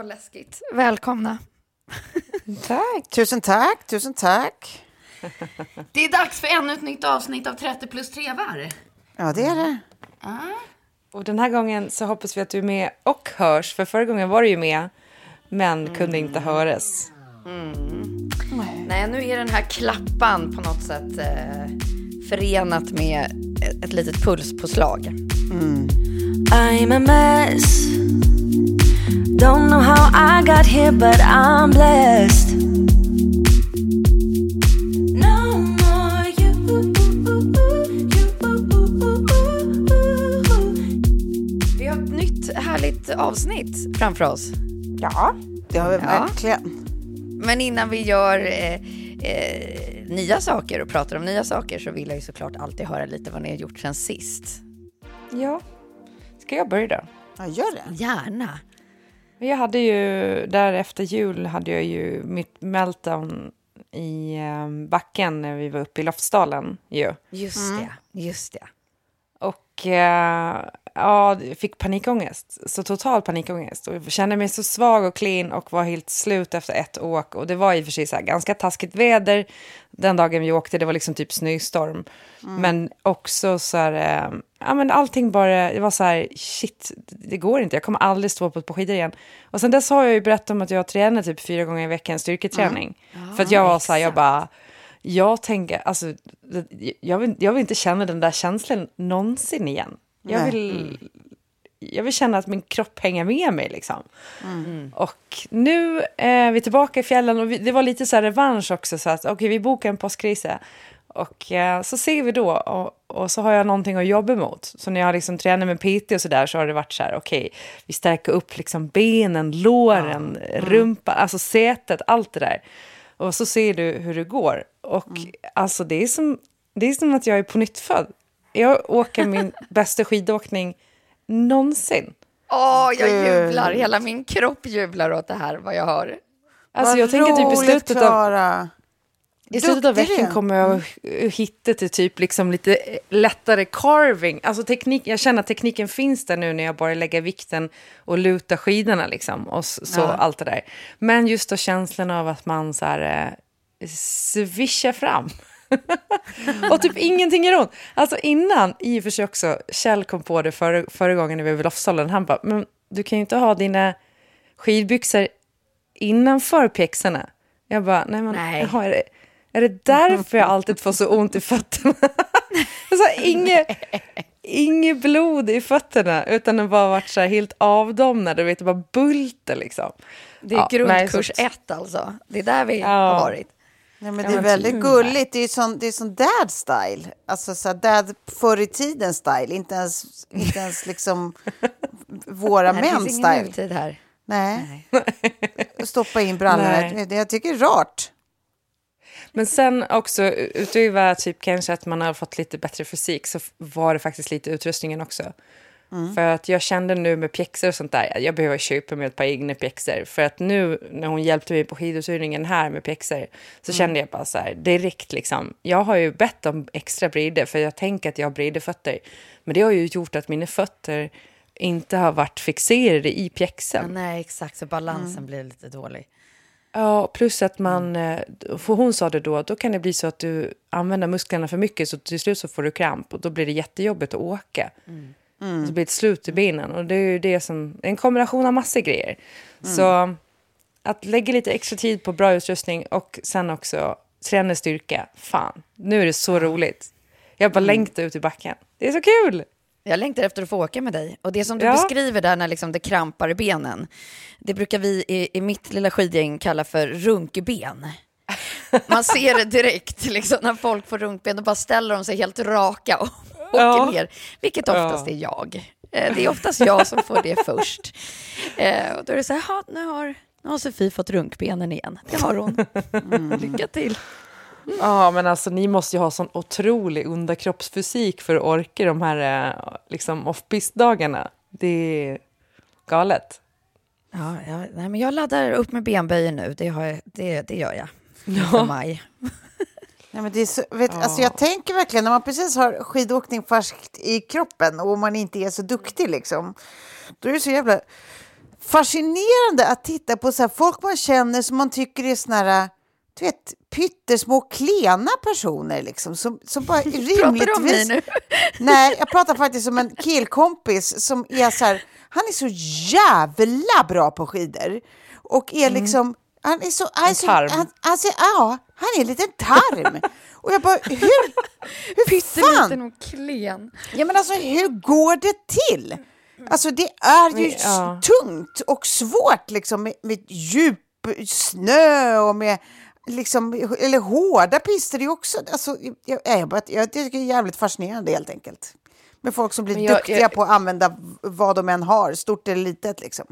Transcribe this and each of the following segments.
Vad läskigt. Välkomna. Tack. Tusen tack, tusen tack. Det är dags för ännu ett nytt avsnitt av 30 plus trevar. Ja, det är det. Och den här gången så hoppas vi att du är med och hörs. För förra gången var du ju med, men kunde inte höras. Nej, nu är den här klappan på något sätt eh, förenat med ett, litet pulspåslag. I'm a mess. Don't know how I got here, but I'm blessed. No more you. Vi har ett nytt härligt avsnitt framför oss. Ja, det har vi Ja. verkligen. Men innan vi gör eh, eh, nya saker och pratar om nya saker så vill jag ju såklart alltid höra lite vad ni har gjort sen sist. Ja. Ska jag börja då? Ja, gör det. Gärna. Jag hade ju, där efter jul hade jag ju mitt meltdown i eh, backen när vi var uppe i Lofsdalen ju. Just det, just det. Och eh, ja, jag fick panikångest, så total panikångest. Och jag kände mig så svag och clean och var helt slut efter ett åk. Och det var i och för sig så här ganska taskigt väder den dagen vi åkte. Det var liksom typ snöstorm. Men också så här, eh, ja men allting bara, det var så här, shit, det går inte. Jag kommer aldrig stå på ett par skidor igen. Och sen dess har jag ju berättat om att jag tränar typ fyra gånger i veckan styrketräning. För att jag var så här, jag bara, jag tänker, alltså, jag vill, jag vill inte känna den där känslan någonsin igen. Jag vill, jag vill känna att min kropp hänger med mig liksom. Och nu är vi tillbaka i fjällen och vi, det var lite så här revansch också. Så att okej, vi bokar en påskresa. Och eh, så ser vi då och, och så har jag någonting att jobba mot. Så när jag liksom tränar med PT och så där så har det varit så här, okej, vi stärker upp liksom benen, låren, rumpan, alltså sätet, allt det där. Och så ser du hur det går. Och alltså det är, som, det är som att jag är på nytt född. Jag åker min bästa skidåkning någonsin. Åh, jag Gud. jublar. Hela min kropp jublar åt det här, vad jag hör. Alltså Vad jag tänker typ i slutet av. i slutet av veckan kommer jag att hitta till typ liksom lite lättare carving. Alltså teknik, jag känner att tekniken finns där nu när jag bara lägger vikten och lutar skidorna liksom. Och så allt det där. Men just då känslan av att man så här eh, svischar fram. och typ ingenting gör ont. Alltså innan, i och för sig också, Kjell kom på det förra, förra gången när vi var i Lofsdalen. Han bara, men du kan ju inte ha dina skidbyxor innanför pjäxorna. Jag bara, nej men, Nej. Är, det, är det därför jag alltid får så ont i fötterna? inget, inget blod i fötterna, utan det bara varit så här helt avdomnade, du vet, det bara bulter liksom. Det är Ja, nej, grundkurs så- ett alltså. Det är där vi Ja. har varit. Nej, men det är väldigt gulligt. Det är sån, det är sån dad style. Alltså så här dad förr i tiden style. Inte ens, inte ens liksom våra Nej, det män finns ingen style. nutid här. Nej. Stoppa in brallorna. Nej. Det- Jag tycker det är rart. Men sen också, utöver typ kanske att man har fått lite bättre fysik, så var det faktiskt lite utrustningen också. För att jag kände nu med pjäxor och sånt där, jag behöver köpa mig ett par egna pjäxor. För att nu när hon hjälpte mig på skiduthyrningen här med pjäxor så kände jag bara så här direkt liksom. Jag har ju bett om extra brider för jag tänker att jag har brida fötter. Men det har ju gjort att mina fötter inte har varit fixerade i Ja, pjäxan. nej, exakt. Så balansen blir lite dålig. Ja, plus att man, eh, för hon sa det då, då kan det bli så att du använder musklerna för mycket så till slut så får du kramp och då blir det jättejobbigt att åka. Så blir det slut i benen och det är ju det som, en kombination av massor grejer. Så att lägga lite extra tid på bra utrustning och sen också träna styrka, fan, nu är det så roligt. Jag bara längtar ut i backen. Det är så kul! Jag längtar efter att få åka med dig. Och det som du Ja. beskriver där när liksom det krampar i benen, det brukar vi i, i mitt lilla skidgäng kalla för runkben. Man ser det direkt liksom, när folk får runkben, då bara ställer de sig helt raka och åker Ja. ner, vilket oftast är jag. Eh, Det är oftast jag som får det först. Eh, Och då är det så här, "Ha, nu har, nu har Sofie fått runkbenen igen. Det har hon. Lycka till. Ja, men alltså ni måste ju ha sån otrolig underkroppsfysik för att orka de här eh, liksom off-pist-dagarna. Det är galet. Ja, ja, nej, men jag laddar upp med benböjen nu, det, har jag, det, det gör jag. Inför maj. Nej, men det är så, vet, alltså jag tänker verkligen när man precis har skidåkning färskt i kroppen och man inte är så duktig liksom. Då är det så jävla fascinerande att titta på så här, folk man känner som man tycker är såna här, du vet, pyttesmå klena personer liksom. Som, som bara Pratar du om mig rimligtvis... nu? Nej, jag pratar faktiskt om en killkompis som är så här, han är så jävla bra på skidor. Och är liksom, han är så... Han, är så, tarm. han, han, ser, ja, han är en liten tarm. Och jag bara, hur, hur Pytteliten fan? och klen. Ja men alltså hur går det till? Alltså det är ju ja. tungt och svårt liksom med, med djup snö och med liksom, eller hårda pister är också. Alltså, jag, jag, jag tycker det är jävligt fascinerande helt enkelt. Med folk som blir jag- duktiga jag- på att använda vad de än har, stort eller litet liksom.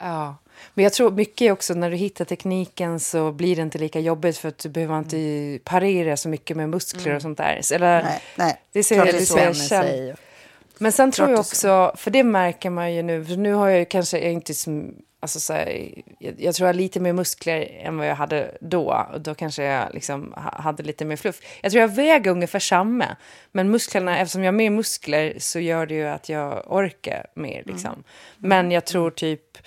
Ja, men jag tror mycket också när du hittar tekniken så blir det inte lika jobbigt för att du behöver inte parera så mycket med muskler och sånt där. Eller, Nej, nej. Det ser jag det ser jag själv. Men sen tror Klart jag är så. också, för det märker man ju nu, för nu har jag ju kanske jag inte som, alltså så här, jag, jag tror jag har lite mer muskler än vad jag hade då. Och då kanske jag liksom ha- hade lite mer fluff. Jag tror jag väger ungefär samma. Men musklerna, eftersom jag har mer muskler så gör det ju att jag orkar mer liksom. Men jag tror typ,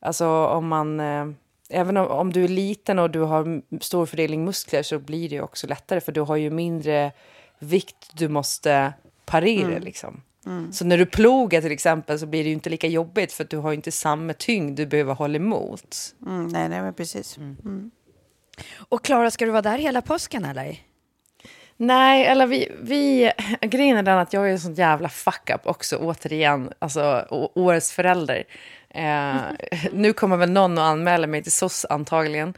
alltså om man, eh, även om, om du är liten och du har stor fördelning muskler så blir det ju också lättare för du har ju mindre vikt du måste parera liksom. Så när du plogar till exempel så blir det ju inte lika jobbigt för att du har inte samma tyngd du behöver hålla emot. Mm, nej, nej, men precis. Och Klara, ska du vara där hela påsken eller? Nej, eller vi, vi... Grejen är den att jag är en sån jävla fuck-up också, återigen. Alltså, årets förälder. Eh, nu kommer väl någon att anmäla mig till SOS antagligen.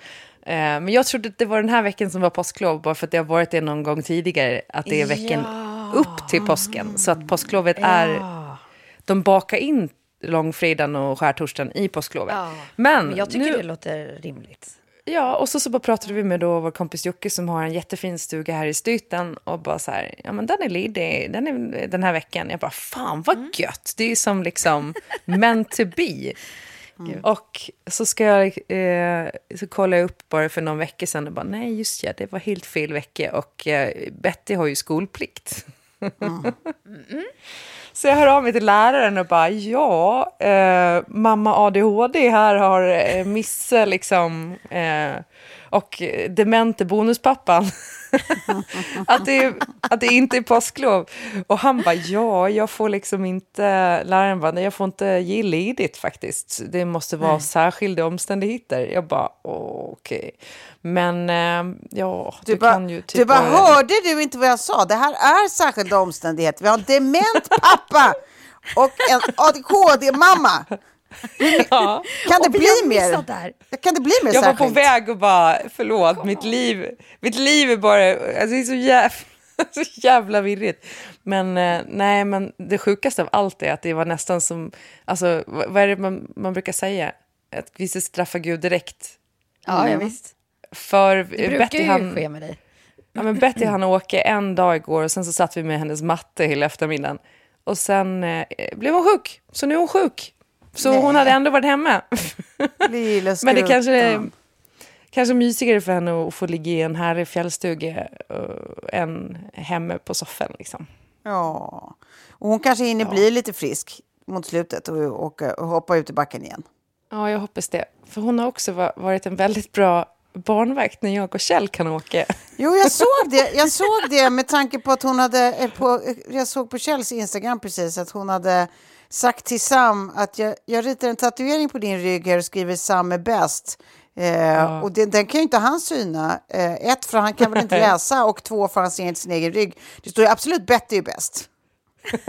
Eh, men jag trodde att det var den här veckan som var påsklov, bara för att det har varit det någon gång tidigare, att det är veckan upp till påsken. Så att påsklovet är... De bakar in långfredagen och skärtorsdagen i påsklovet. Men, Men jag tycker nu, det låter rimligt. Ja, och så, så bara pratade vi med då vår kompis Jocke som har en jättefin stuga här i Styten och bara så här, ja men den är ledig den, är, den här veckan. Jag bara, fan vad gött, det är som liksom meant to be. Och så ska jag, eh, så kollar jag upp bara för någon vecka sedan och bara, nej just ja, det var helt fel vecka och eh, Betty har ju skolplikt. Mm. Så jag hör av mig till läraren och bara, ja, eh, mamma ADHD här har eh, missat liksom, eh, och demente bonuspappan. att, det, att det inte är påsklov. Och han bara, ja, jag får liksom inte, läraren bara, nej jag får inte ge ledigt faktiskt. Det måste vara särskilda omständigheter. Jag bara, okej. Men eh, ja, Du, du, bara, kan ju typ du bara, hörde du inte vad jag sa? Det här är särskilda omständigheter. Vi har en dement pappa och en ADHD-mamma. Ja. Kan det bli mer? där. Kan det bli mer Jag var på väg och bara, förlåt, mitt liv, mitt liv är bara, alltså det är så jävla, så jävla virrigt. Men eh, nej, men det sjukaste av allt är att det var nästan som, alltså vad är det man, man brukar säga? Att vi ska straffa Gud direkt. Ja, ja visst. För Det brukar Betty, ju han, ske med dig. ja, men Betty han åker en dag igår och sen så satt vi med hennes matte hela eftermiddagen. Och sen eh, blev hon sjuk, så nu är hon sjuk. Så hon hade ändå varit hemma. Men det kanske är kanske mysigare för henne att få ligga i en härlig fjällstuga eh, än hemme på soffan. Liksom. Ja. Och hon kanske hinner bli lite frisk mot slutet och, och, och hoppa ut i backen igen. Ja, jag hoppas det. För hon har också va- varit en väldigt bra barnvakt när jag och Kjell kan åka. Jo, jag såg det. Jag såg det med tanke på att hon hade... eh, På, jag såg på Kjells Instagram precis att hon hade sagt till Sam att jag, jag ritar en tatuering på din rygg här och skriver Sam är bäst. Eh, Och det, den kan ju inte han syna. Eh, ett, för han kan väl inte läsa och två, för han ser inte sin egen rygg. Det står ju absolut Betty är bäst.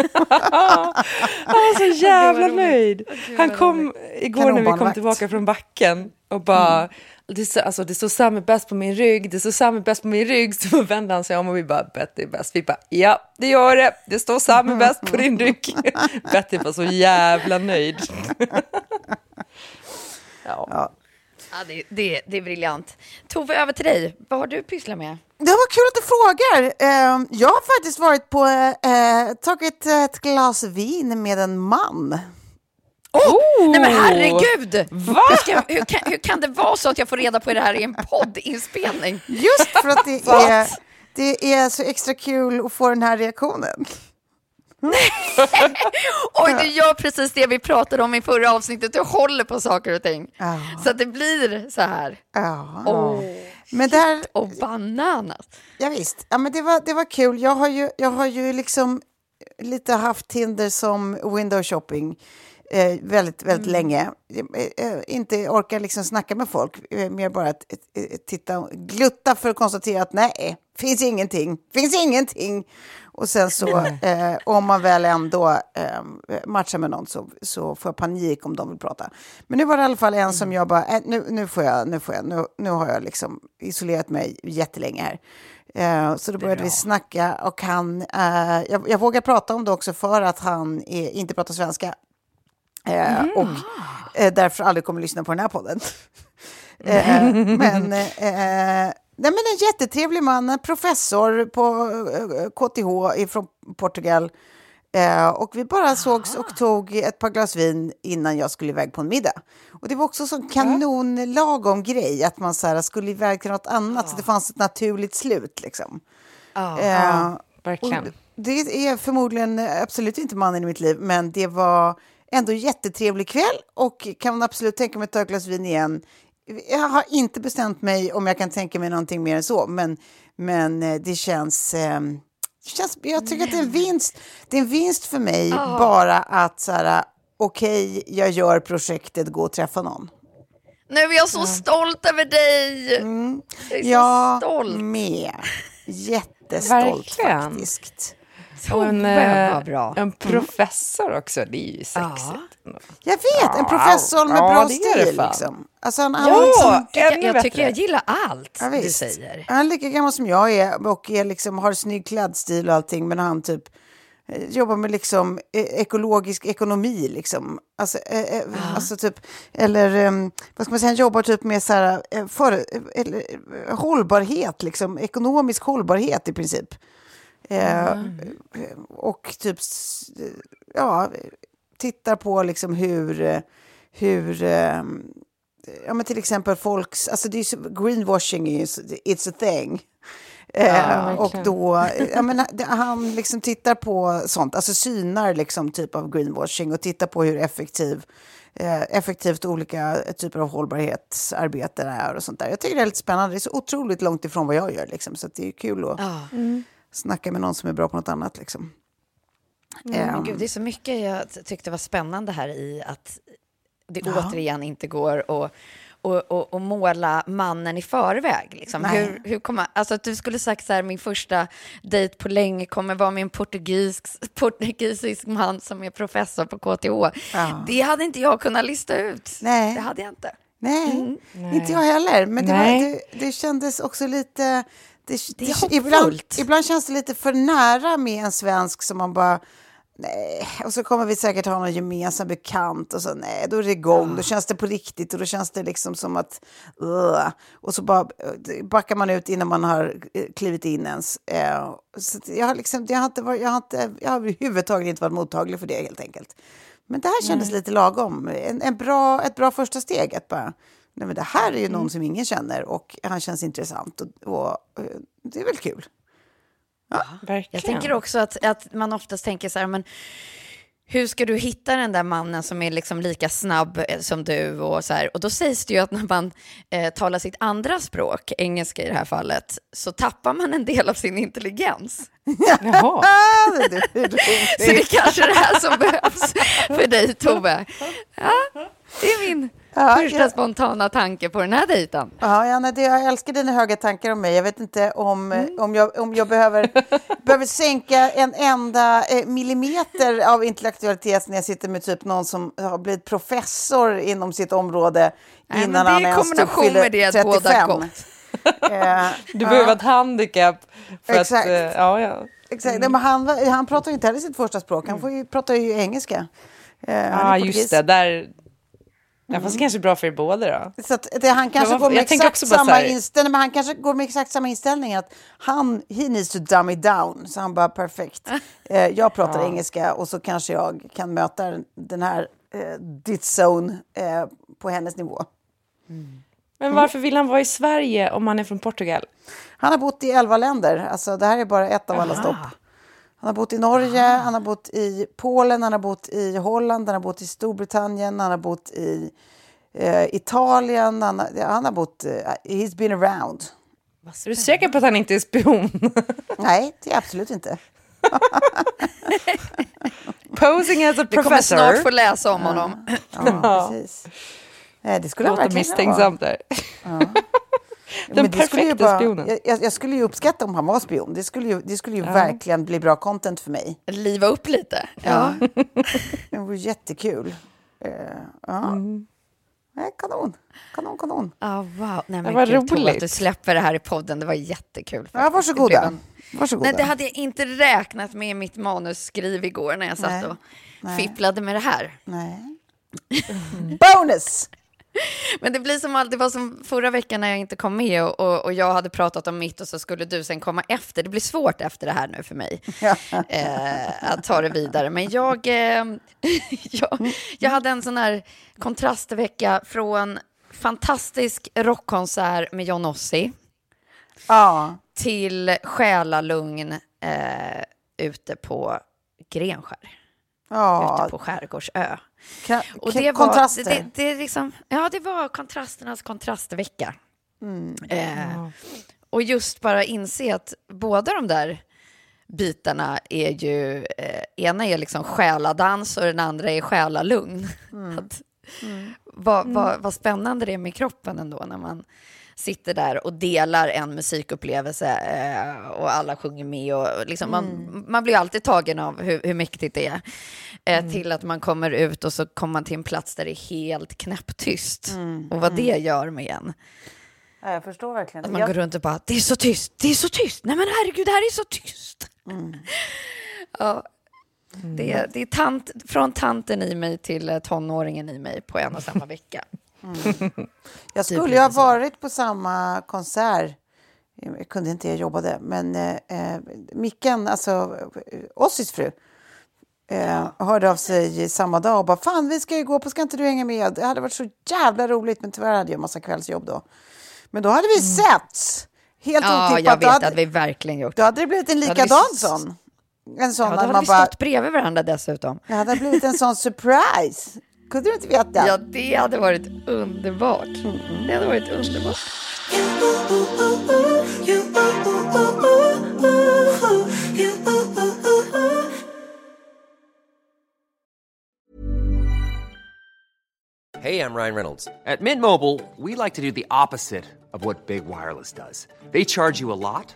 Han var så jävla nöjd. Han kom igår när vi kom tillbaka från backen och bara... Det, står- alltså, det står Sam är bäst på min rygg, det står Sam är bäst på min rygg. Så vände han sig om och vi bara, Betty är bäst. Vi bara, ja, det gör det. Det står Sam är bäst på din rygg. Betty var så jävla nöjd. ja. Ja. Ja, det, det, det är briljant. Tove, över till dig. Vad har du pysslat med? Det var kul att du frågar. Eh, jag har faktiskt varit på, eh, tagit ett glas vin med en man. Oh! Nej men herregud! Va? Hur, ska, hur, kan, hur kan det vara så att jag får reda på det här i en poddinspelning? Just för att det är, det är så extra kul att få den här reaktionen. Oj, du gör precis det vi pratade om i förra avsnittet. Du håller på saker och ting. Ja. Så att det blir så här. Ja. Åh, Men där, och bananas. ja, visst. Ja, men det, var, det var kul. Jag har ju, jag har ju liksom lite haft Tinder som window shopping eh, väldigt, väldigt länge. Eh, eh, inte orkar liksom snacka med folk, eh, mer bara att eh, titta glutta för att konstatera att nej, finns ingenting, finns ingenting. Och sen så, om man väl ändå eh, matchar med någon så, så får jag panik om de vill prata. Men nu var det i alla fall en som jag bara, nu, nu får jag, nu får jag, nu, nu har jag liksom isolerat mig jättelänge här. Så då började vi snacka och han, eh, jag, jag vågar prata om det också för att han är, inte pratar svenska. Eh, och eh, därför aldrig kommer lyssna på den här podden. eh, men, nej, men en jättetrevlig man, professor på KTH från Portugal. Eh, och vi bara sågs och tog ett par glas vin innan jag skulle iväg på en middag. Och det var också en sån kanon lagom grej att man så här, skulle iväg till något annat så det fanns ett naturligt slut. Liksom. Eh, verkligen. och Det är förmodligen absolut inte mannen i mitt liv, men det var ändå jättetrevlig kväll och kan absolut tänka mig att ta ett glas vin igen. Jag har inte bestämt mig om jag kan tänka mig någonting mer än så, men, men eh, det känns... Eh, det känns jag tycker att det är en vinst, det är en vinst för mig bara att så här, okej, jag gör projektet, gå och träffa någon. Nu är jag så stolt över dig! Jag är så Mm. Jag stolt. med. Jättestolt Verkligen. faktiskt. Och en, eh, bra. en professor också, det är ju sexigt. Jag vet, en professor med ja, bra stil. Liksom. Alltså, han, han, Ja, liksom, Jag, jag tycker jag gillar allt ja, du säger. Han är lika gammal som jag är och är liksom, har snygg klädstil och allting, men han typ eh, jobbar med liksom eh, ekologisk ekonomi. Liksom. Alltså, eh, eh, alltså typ, eller em, vad ska man säga, han jobbar typ med så här, eh, för, eh, eller, eh, hållbarhet, liksom, ekonomisk hållbarhet i princip. Eh, och typ, ja, tittar på liksom hur, eh, hur eh, ja, men till exempel folks, alltså det är så, greenwashing is, it's a thing. Eh, och då, ja, men han liksom tittar på sånt, alltså synar liksom typ av greenwashing och tittar på hur effektiv, eh, effektivt olika typer av hållbarhetsarbete är och sånt där. Jag tycker det är lite spännande, det är så otroligt långt ifrån vad jag gör liksom, så att det är kul att Ja. Snacka med någon som är bra på något annat liksom. Men Ehm, gud, det är så mycket jag tyckte var spännande här i att det återigen inte går att och, och, och måla mannen i förväg. Liksom. Nej. Hur, hur kommer, alltså att du skulle sagt så här, min första dejt på länge kommer vara med en portugisisk, portugisisk man som är professor på KTH. Ja. Det hade inte jag kunnat lista ut. Nej. Det hade jag inte. Nej, inte jag heller. Men det, var, Nej. det, det kändes också lite... Det, Det är ibland, ibland känns det lite för nära med en svensk som man bara... nej, och så kommer vi säkert ha någon gemensam bekant och så nej, då är det igång, då känns det på riktigt och då känns det liksom som att, uh, och så bara uh, backar man ut innan man har uh, klivit in ens. Uh, så jag har liksom, jag har inte varit, jag har inte, jag har överhuvudtaget inte varit mottaglig för det helt enkelt. Men det här kändes Nej. lite lagom, en, en bra, ett bra första steg att bara, nej men det här är ju någon som ingen känner och han känns intressant och, och uh, det är väl kul. Verkligen. Jag tänker också att, att man oftast tänker så här, men hur ska du hitta den där mannen som är liksom lika snabb eh, som du? Och, så här? och då sägs det ju att när man eh, talar sitt andra språk, engelska i det här fallet, så tappar man en del av sin intelligens. Jaha. Ah, det är roligt. Så det är kanske det här som behövs för dig, Tove. Ja, det är min Ja, första jag- spontana tanke på den här dejten. Ja, Janne, det, jag älskar dina höga tankar om mig. Jag vet inte om, Mm. om, jag, om jag behöver, behöver sänka en enda eh, millimeter av intellektualitet när jag sitter med typ någon som har blivit professor inom sitt område Nej, innan men det han är i ens typ kombination fyller med det att båda 35. gott. Eh, Du behöver ett handikapp. För Exakt. Att, eh, ja, ja. exakt. Nej, men han, han pratar ju inte heller sitt första språk. Han får ju, pratar ju engelska. Eh, han Ja, portugis. just det. Där... Ja, fast det kanske är bra för er båda då. Så att det, han kanske Men vad- går med exakt samma inställning, men han kanske går med exakt samma inställning att han, he needs to dumb it down. Så han bara perfekt. Eh, jag pratar engelska och så kanske jag kan möta den här eh, dit zone eh, på hennes nivå. Men varför vill han vara i Sverige om han är från Portugal? Han har bott i elva länder, alltså det här är bara ett av alla stopp. Han har bott i Norge, han har bott i Polen, han har bott i Holland, han har bott i Storbritannien, han har bott i eh, Italien, han har, ja, han har bott, eh, he's been around. Är du säker på att han inte är spion? Nej, det är absolut inte. Posing as a Vi kommer professor. snart få läsa om honom. Ja, precis. Nej, det skulle Låter verkligen kunna vara. misstänksam där. Den det skulle ju perfekta spionen. Jag, jag, skulle ju uppskatta om han var spion. Det skulle ju, det skulle ju verkligen bli bra content för mig. Liva upp lite. Ja. Det vore jättekul. Uh, ja. Mm. Nej, kanon. Kanon, kanon. Ah, wow. Nej, men vad gud, Tove, roligt. att du släpper det här i podden. Det var jättekul. Ja, varsågoda. Det Varsågoda. Nej, det hade jag inte räknat med i mitt manusskriv igår när jag satt Nej. och Nej. fipplade med det här. Nej. Bonus! Men det blir som alltid, var som förra veckan när jag inte kom med och, och, och jag hade pratat om mitt och så skulle du sen komma efter. Det blir svårt efter det här nu för mig eh, att ta det vidare. Men jag, eh, jag, jag hade en sån här kontrastvecka från fantastisk rockkonsert med John Ossie Ja. till själalugn eh, ute på Grenskär, ja. ute på Skärgårdsö. Ka- Och det var, kontraster. det, det, är liksom, ja, det var kontrasternas kontrastvecka. Mm. Eh, och just bara inse att båda de där bitarna är ju, eh, ena är liksom själadans och den andra är själalugn. Mm. Att, vad, vad, vad spännande det är med kroppen ändå när man sitter där och delar en musikupplevelse eh, och alla sjunger med. Och liksom Mm. man, man blir alltid tagen av hur, hur mäktigt det är. Eh, Till att man kommer ut och så kommer man till en plats där det är helt knäpptyst. Och vad det gör med en. Ja, jag förstår verkligen. Att man Jag- går runt och bara, det är så tyst, det är så tyst, nej men herregud, det här är så tyst. Ja, det, är- det är tant, från tanten i mig till eh, tonåringen i mig på en och samma vecka. Jag Typ skulle ju ha lite så. varit på samma konsert. Jag kunde inte, jag jobbade. Men eh, eh, Micken, alltså eh, Ossis fru, eh, hörde av sig samma dag och bara fan vi ska ju gå på, ska inte du hänga med? Det hade varit så jävla roligt men tyvärr hade jag massa kvällsjobb då. Men då hade vi setts. Helt Mm. Ja, otippat. jag Då vet, hade, hade vi verkligen gjort. då hade det blivit en vi likadan s- sån. En Ja, sån då att hade vi bara, stått bredvid varandra dessutom. det hade blivit en sån surprise. Kunde du inte veta? Ja, det hade varit underbart. Det hade varit underbart. Hey, I'm Ryan Reynolds. At Mint Mobile, we like to do the opposite of what Big Wireless does. They charge you a lot,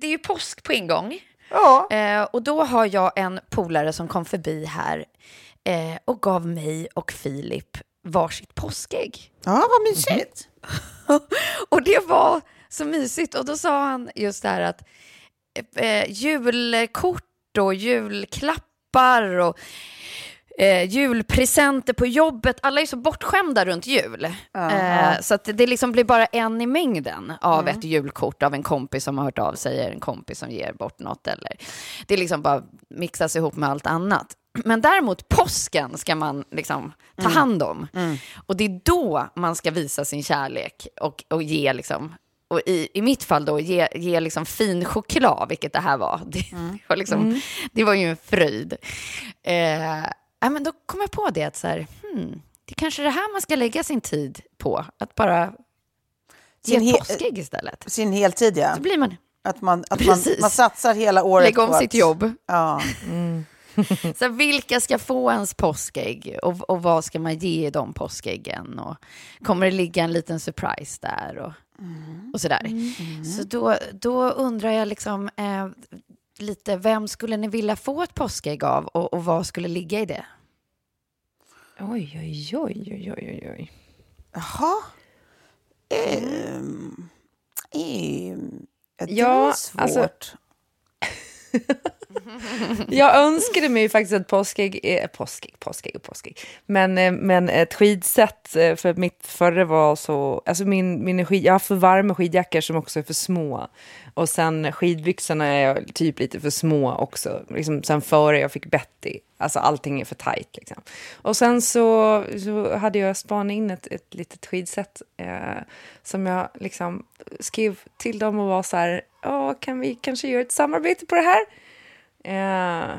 Det är ju påsk på ingång. Ja. Eh, och då har jag en polare som kom förbi här eh, och gav mig och Filip varsitt påskägg. Ja, vad mysigt. och det var så mysigt. Och då sa han just det här att eh, julkort och julklappar och eh, julpresenter på jobbet. Alla är så bortskämda runt jul. Eh, så att det liksom blir bara en i mängden av ett julkort av en kompis som har hört av sig, eller en kompis som ger bort något. Eller, det liksom bara mixas ihop med allt annat. Men däremot påsken ska man liksom ta hand om. Och det är då man ska visa sin kärlek och, och ge liksom och i, i mitt fall då ge, ge liksom fin choklad, vilket det här var. Det, var, liksom, det var ju en fröjd. Eh, ja, men då kom jag på det att så här, hmm, det är kanske är det här man ska lägga sin tid på. Att bara ge Sin ett påskägg istället. Sin heltid, ja. Så blir man, Att man, att man, man satsar hela året lägga om på sitt att, jobb. Ja. Så här, vilka ska få ens påskägg och, och vad ska man ge de påskäggen? Och kommer det ligga en liten surprise där? Och, och sådär. Så då, då undrar jag liksom eh, lite, vem skulle ni vilja få ett påskägg av och, och vad skulle ligga i det? Oj, oj, oj, oj, oj, oj. Jaha. Ehm, ehm, ja, det Ja, var svårt. alltså- Jag önskade mig faktiskt ett påskägg, eh, påskägg, påskägg och påskägg. Men, eh, men ett skidset, eh, för mitt förra var så, alltså min, min skid, jag har för varma skidjackor som också är för små. Och sen skidbyxorna är typ lite för små också, liksom sen före jag fick Betty. Alltså allting är för tajt liksom. Och sen så, så hade jag spanat in ett, ett litet skidset eh, som jag liksom skrev till dem och var så här, ja, kan vi kanske göra ett samarbete på det här? Eh,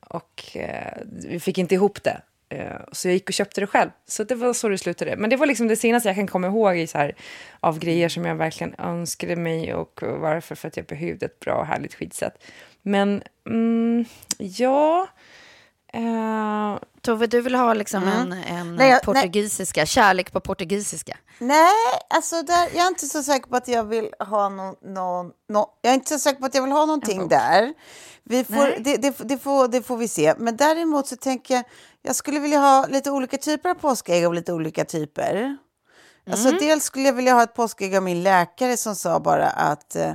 och eh, vi fick inte ihop det. Eh, så jag gick och köpte det själv. Så det var så det slutade. Men det var liksom det senaste jag kan komma ihåg i så här, av grejer som jag verkligen önskade mig och varför. För att jag behövde ett bra och härligt skidset. Men mm, ja... Eh, Tove, du vill ha liksom en, en Nej, jag- portugisiska, kärlek på portugisiska. Nej, alltså där, jag är inte så säker på att jag vill ha någon... någon, nå- jag är inte så säker på att jag vill ha någonting där. Vi får, Nej. det, det, det, får, det får vi se. Men däremot så tänker jag, jag skulle vilja ha lite olika typer av påskägg av lite olika typer. Alltså dels skulle jag vilja ha ett påskägg av min läkare som sa bara att eh,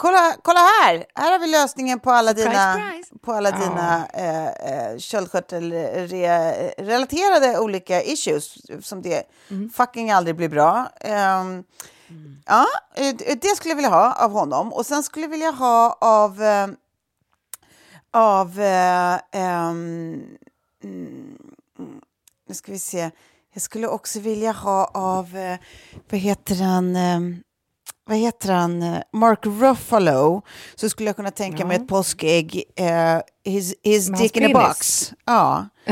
kolla, kolla här, här har vi lösningen på alla Surprise, dina, surprise. på alla dina eh, eh, köldkörtelrelaterade olika issues som det fucking aldrig blir bra. Ehm, Ja, eh, det skulle jag vilja ha av honom. Och sen skulle jag vilja ha av... Eh, av eh, ehm, mm, nu ska vi se. Jag skulle också vilja ha av... Vad heter han? Vad heter han? Eh, Mark Ruffalo. Så skulle jag kunna tänka mig ett påskägg. Eh, his his dick in a penis. box. Ja.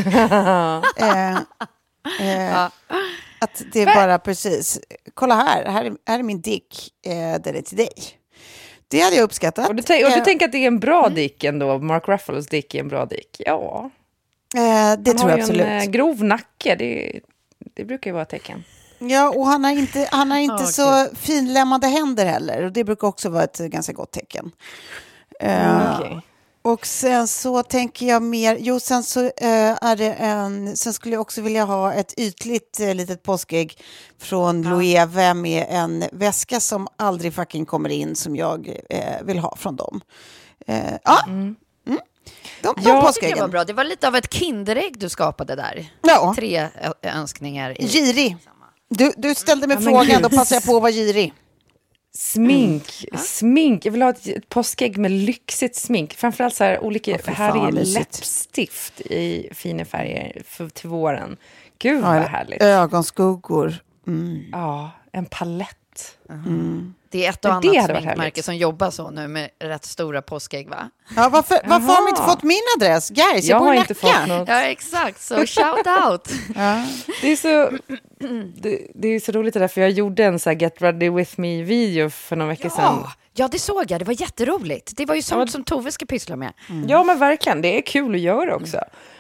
eh, eh, att det är bara precis, kolla här, här är, här är min dick, eh, den är till dig. Det hade jag uppskattat. och du, och du tänker att det är en bra dick ändå? Mark Ruffalos dick är en bra dick? Ja. det Han tror har jag ju absolut. en eh, grov nacke, det, det brukar ju vara ett tecken. Ja, och han har inte, han har inte Ah, så finlämmade händer heller. Och det brukar också vara ett ganska gott tecken. Eh, Okej. Och sen så tänker jag mer, jo sen så eh, är det en, sen skulle jag också vilja ha ett ytligt eh, litet påskägg från Loewe med en väska som aldrig fucking kommer in som jag eh, vill ha från dem. Ja, mm. De, de Jag tycker det påskäggen. var bra. Det var lite av ett Kinderägg du skapade där. Ja. Tre önskningar. I. Girig. Du, du ställde mig Ja, frågan, då passar jag på att vara girig. Smink, smink. Jag vill ha ett, ett påskägg med lyxigt smink. Framförallt så här olika vad mysigt. läppstift i fina färger för, till våren. Gud Ja, vad härligt. Ögonskuggor. Mm. Ja, en palett. Det är ett och annat sminkmärke härligt. som jobbar så nu med rätt stora påskägg, va? Ja, varför, varför har de inte fått min adress? Guys, Jag jag bor i inte Nacka. fått något. Ja, exakt. Så shout out. Ja. Det är så, det, det är så roligt det där, för jag gjorde en så här Get Ready With Me-video för några veckor sedan. Ja, ja, det såg jag. Det var jätteroligt. Det var ju sånt som Tove ska pyssla med. Ja, men verkligen. Det är kul att göra också.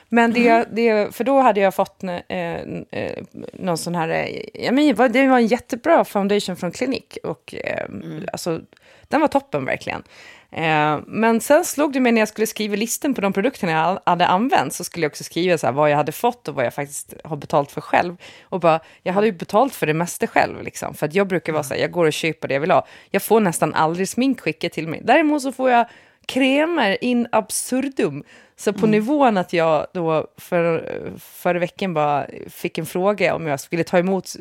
Men det, det, för då hade jag fått eh, eh, någon sån här... Eh, ja, men det var- en jättebra foundation från Klinik. Och, eh, alltså, den var toppen verkligen. Eh, men sen slog det mig när jag skulle skriva listan på de produkterna jag hade använt så skulle jag också skriva så här, vad jag hade fått och vad jag faktiskt har betalt för själv. Och bara, jag hade ju betalt för det mesta själv. Liksom, för att jag brukar vara så här, jag går och köper det jag vill ha. Jag får nästan aldrig smink skickat till mig. Däremot så får jag kremer in absurdum. Så på nivån att jag då för, förra veckan bara fick en fråga om jag skulle ta emot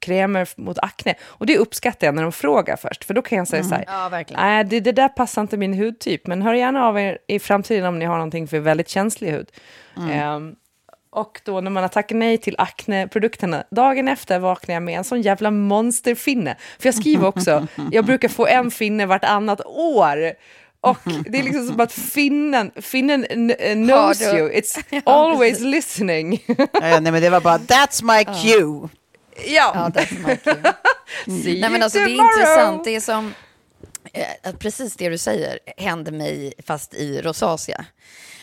kremer mot akne. Och det uppskattar jag när de frågar först, för då kan jag säga så här, Ja, nej det, det där passar inte min hudtyp, men hör gärna av er i framtiden om ni har någonting för väldigt känslig hud. Ehm, och då när man har tackat nej till akneprodukterna, dagen efter vaknar jag med en sån jävla monsterfinne. För jag skriver också, jag brukar få en finne vartannat år. Och det är liksom som att finnen, finnen n- knows you, it's always listening. Ja, nej, men det var bara, that's my cue. ja, Ja, that's my cue. See Nej, men you alltså, det är tomorrow. intressant. Det är som eh, att precis det du säger hände mig fast i rosacea.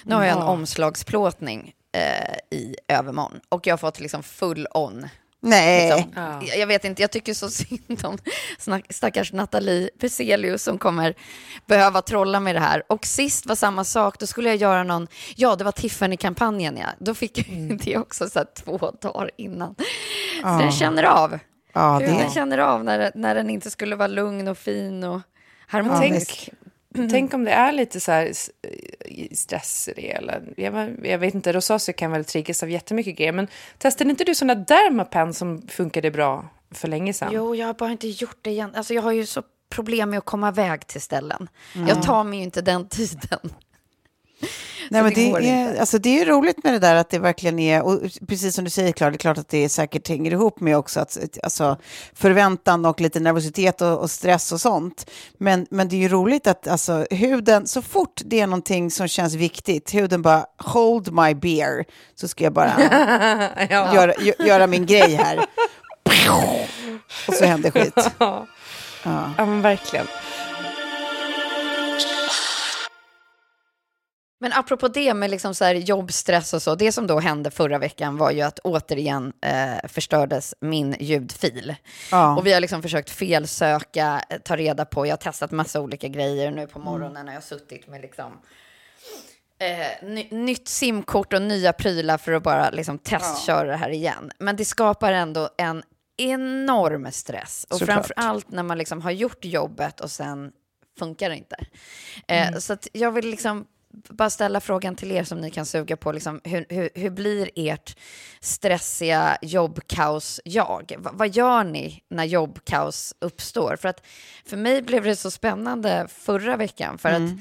Nu har jag en omslagsplåtning eh, i övermorgon och jag har fått liksom full on. Nej. Liksom. Jag- Jag vet inte, jag tycker så synd om stackars Nathalie Peselius som kommer behöva trolla med det här. Och sist var samma sak, då skulle jag göra någon, ja det var Tiffany-kampanjen ja, då fick jag Mm. det också så här två dagar innan. Så den känner av. Ja, Hur det- den känner av när, när den inte skulle vara lugn och fin och harmonisk. Tänk, tänk om det är lite så här s- stress i det. Eller, jag, jag vet inte, rosacea kan väl triggas av jättemycket grejer. Men testade inte du sådana Dermapen som funkade bra för länge sedan? Jo, jag har bara inte gjort det igen. Alltså, jag har ju så problem med att komma iväg till ställen. Mm. Jag tar mig ju inte den tiden. Nej, men det det, är, alltså, det är roligt med det där att det verkligen är, och precis som du säger Klara, det är klart att det säkert hänger ihop med också att, alltså, förväntan och lite nervositet och, och stress och sånt. Men, men det är ju roligt att alltså, huden, så fort det är någonting som känns viktigt, huden bara hold my beer, så ska jag bara Ja. göra, gö- göra min grej här. Och så händer skit. Ja. ja, men verkligen. Men apropå det med liksom så här jobbstress och så, det som då hände förra veckan var ju att återigen eh, förstördes min ljudfil. Ja. Och vi har liksom försökt felsöka, eh, ta reda på, jag har testat massa olika grejer nu på Mm. morgonen när jag har suttit med liksom eh, ny, nytt simkort och nya prylar för att bara liksom testköra det här igen. Men det skapar ändå en enorm stress. Och Såklart. framför allt när man liksom har gjort jobbet och sen funkar det inte. Eh, Så att jag vill liksom bara ställa frågan till er som ni kan suga på. Liksom, hur, hur, hur blir ert stressiga jobbkaos-jag? Va, vad gör ni när jobbkaos uppstår? För, att, för mig blev det så spännande förra veckan. För att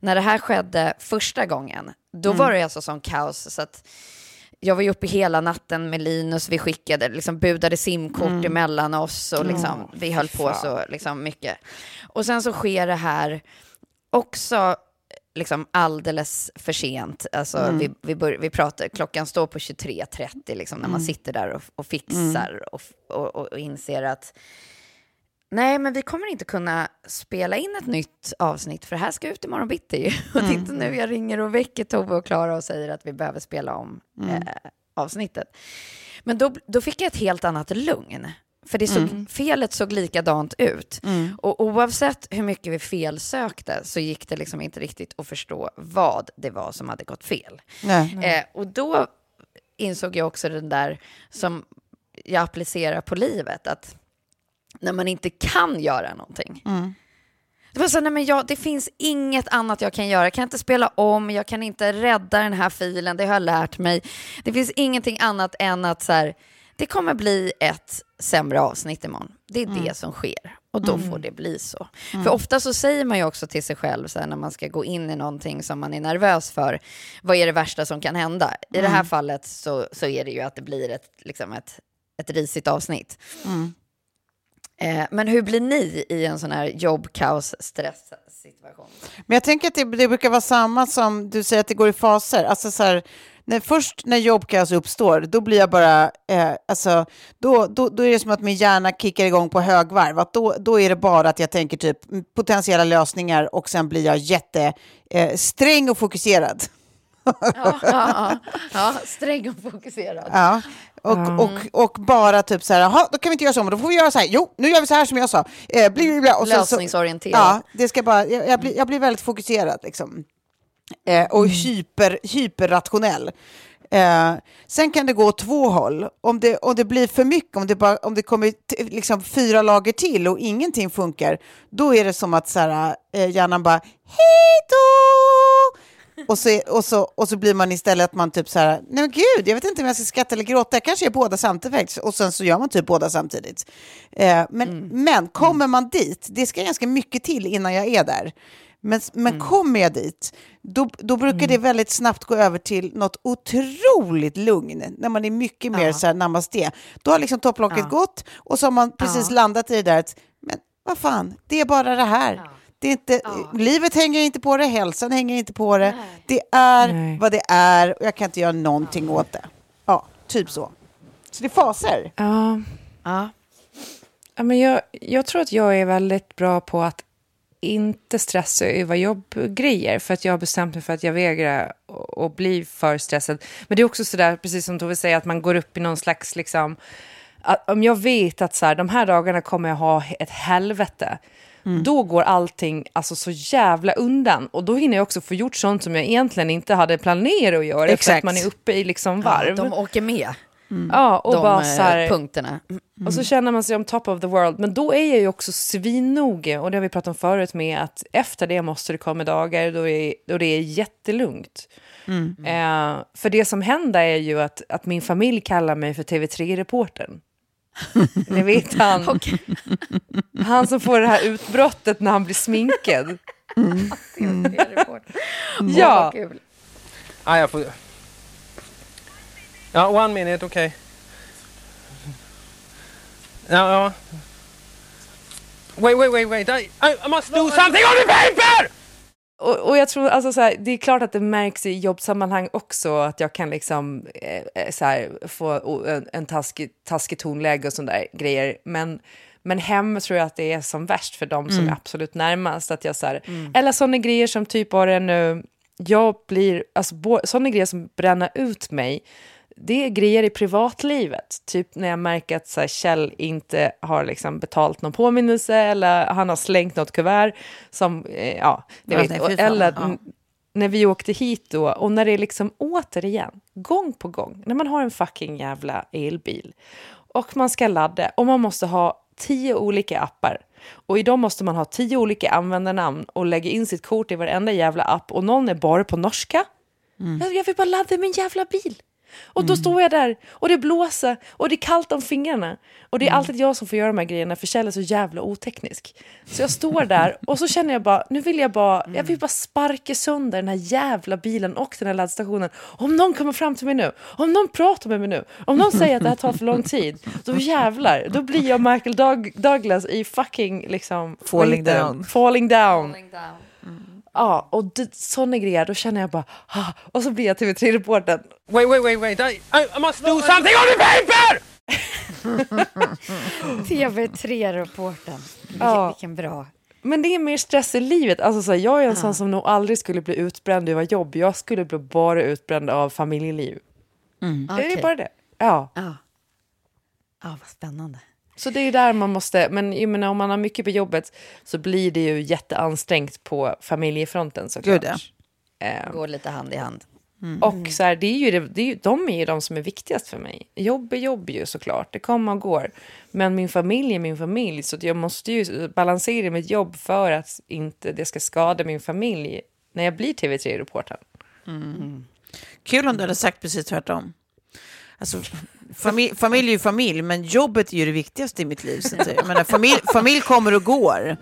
när det här skedde första gången, då var det alltså som kaos. Så att jag var ju uppe hela natten med Linus, vi skickade, liksom budade simkort emellan oss och liksom, vi höll på så liksom mycket. Och sen så sker det här också liksom alldeles för sent. Alltså, vi, vi, bör, vi pratar, klockan står på 23.30 liksom, när man sitter där och, och fixar och, och, och, och inser att Nej, men vi kommer inte kunna spela in ett nytt avsnitt för det här ska ut imorgon bitti. Och det är inte nu jag ringer och väcker Tove och Klara och säger att vi behöver spela om eh, avsnittet. Men då, då fick jag ett helt annat lugn. För det såg, Mm. felet såg likadant ut. Och oavsett hur mycket vi felsökte så gick det liksom inte riktigt att förstå vad det var som hade gått fel. Nej. Eh, och då insåg jag också den där som jag applicerar på livet, att när man inte kan göra någonting. Det var så, nej men jag, det finns inget annat jag kan göra. Jag kan inte spela om, jag kan inte rädda den här filen, det har jag lärt mig. Det finns ingenting annat än att så här, det kommer bli ett sämre avsnitt imorgon. Det är det som sker. Och då får det bli så. För ofta så säger man ju också till sig själv så här, när man ska gå in i någonting som man är nervös för. Vad är det värsta som kan hända? I det här fallet så, så är det ju att det blir ett, liksom ett, ett risigt avsnitt. Eh, men hur blir ni i en sån här jobbkaos stresssituation? Men jag tänker att det, det brukar vara samma som du säger att det går i faser. Alltså så här, när, först när jobbkaos uppstår, då blir jag bara, eh, alltså, då, då, då är det som att min hjärna kickar igång på högvarv. Att då, då är det bara att jag tänker typ potentiella lösningar och sen blir jag jätte eh, och fokuserad. Ja, ja, ja. ja sträng och fokuserad. Ja. Och, och, och bara typ så här, "Jaha, då kan vi inte göra så, men då får vi göra så här. Jo, nu gör vi så här som jag sa. Eh, bli, bli, bli. Och sen så- Lösningsorienterad. Ja, det ska bara, jag, jag, blir, jag blir väldigt fokuserad liksom. Eh, och hyper, hyperrationell. Eh, sen kan det gå två håll. Om det, om det blir för mycket, om det, bara, om det kommer liksom fyra lager till och ingenting funkar, då är det som att så här, eh, hjärnan bara hej då! Och så, och, så, och så blir man istället att man typ så här, nej men gud, jag vet inte om jag ska skratta eller gråta, jag kanske är båda samtidigt. Och sen så gör man typ båda samtidigt. Eh, men, men kommer man dit, det ska ganska mycket till innan jag är där. Men, men kommer jag dit, då, då brukar det väldigt snabbt gå över till något otroligt lugn, när man är mycket mer så här namaste. Då har liksom topplocket gått och så har man precis landat i det där att, men vad fan, det är bara det här. Det är inte, Livet hänger inte på det, hälsan hänger inte på det. Det är Nej. vad det är och jag kan inte göra någonting åt det. Ja, typ så. Så det är faser. Ja. Ja. Ja, men jag, jag tror att jag är väldigt bra på att inte stressa över jobbgrejer för att jag har bestämt mig för att jag vägrar att- bli för stressad. Men det är också sådär, precis som Tove säger, att man går upp i någon slags... Liksom, om jag vet att så här, de här dagarna kommer jag ha ett helvete, då går allting alltså, så jävla undan. Och då hinner jag också få gjort sånt som jag egentligen inte hade planerat att göra. För att Exakt. man är uppe i liksom varv. Ja, de åker med, ja, och de bara eh, så här, punkterna. och så känner man sig om top of the world. Men då är jag ju också svinnoga, och det har vi pratat om förut, med att efter det måste det komma dagar då, är, då det är jättelugnt. Eh, för det som händer är ju att, att min familj kallar mig för TV3-reportern. Ni vet han, han som får det här utbrottet när han blir sminkad. Ja, Kul. Ah, jag får... Ja, one minute, okej. Ja, ja. Wait, wait, wait, wait. I, I, must do something on the paper! och, och jag tror, alltså så här, det är klart att det märks i jobbsammanhang också att jag kan liksom eh, eh, så här, få en, en taskig, taskig tonläge och sådana där grejer. Men, men hem tror jag att det är som värst för dem som är absolut närmast. Att jag, så här, Eller sådana grejer som typ bara nu, jag blir, alltså sådana grejer som bränner ut mig, det är grejer i privatlivet. Typ när jag märker att så här, Kjell inte har liksom betalt någon påminnelse eller han har slängt något kuvert som, eh, ja, ni vet. Och- eller ja. när vi åkte hit då och när det är liksom återigen, gång på gång, när man har en fucking jävla elbil och man ska ladda och man måste ha tio olika appar och i dem måste man ha tio olika användarnamn och lägga in sitt kort i varenda jävla app och någon är bara på norska. Jag, jag vill bara ladda min jävla bil. Och då står jag där och det blåser och det är kallt om fingrarna. Och det är alltid jag som får göra de här grejerna för Kjell är så jävla oteknisk. Så jag står där och så känner jag bara, nu vill jag bara, jag vill bara sparka sönder den här jävla bilen och den här laddstationen. Om någon kommer fram till mig nu, om någon pratar med mig nu, om någon säger att det här tar för lång tid, då jävlar, då blir jag Michael Doug- Douglas i fucking liksom... Falling heter det? down. Falling down. Ja, och det, sådana grejer, då känner jag bara, ah, och så blir jag TV3-reportern. Wait, wait, wait, wait. I, I, must do something on the paper! TV3-reporten. Vilken, Ja. vilken bra. Men det är mer stress i livet. Alltså, så här, jag är en sån som nog aldrig skulle bli utbränd över jobb. Jag skulle bli bara utbränd av familjeliv. Det Okej. är bara det. Ja. Ja. ja, vad spännande. Så det är där man måste, men jag menar, om man har mycket på jobbet så blir det ju jätteansträngt på familjefronten såklart. Gud, ja. Ehm, Går lite hand i hand. Och så här, det är ju, det, det är ju, de är ju de som är viktigast för mig. Jobb är jobb ju såklart, det kommer och går. Men min familj är min familj, så att jag måste ju balansera mitt jobb för att inte det ska skada min familj när jag blir TV3-reporter. Kul om du hade sagt precis tvärtom. Alltså, familj, familj är ju familj, men jobbet är ju det viktigaste i mitt liv. Så jag menar, familj, familj kommer och går.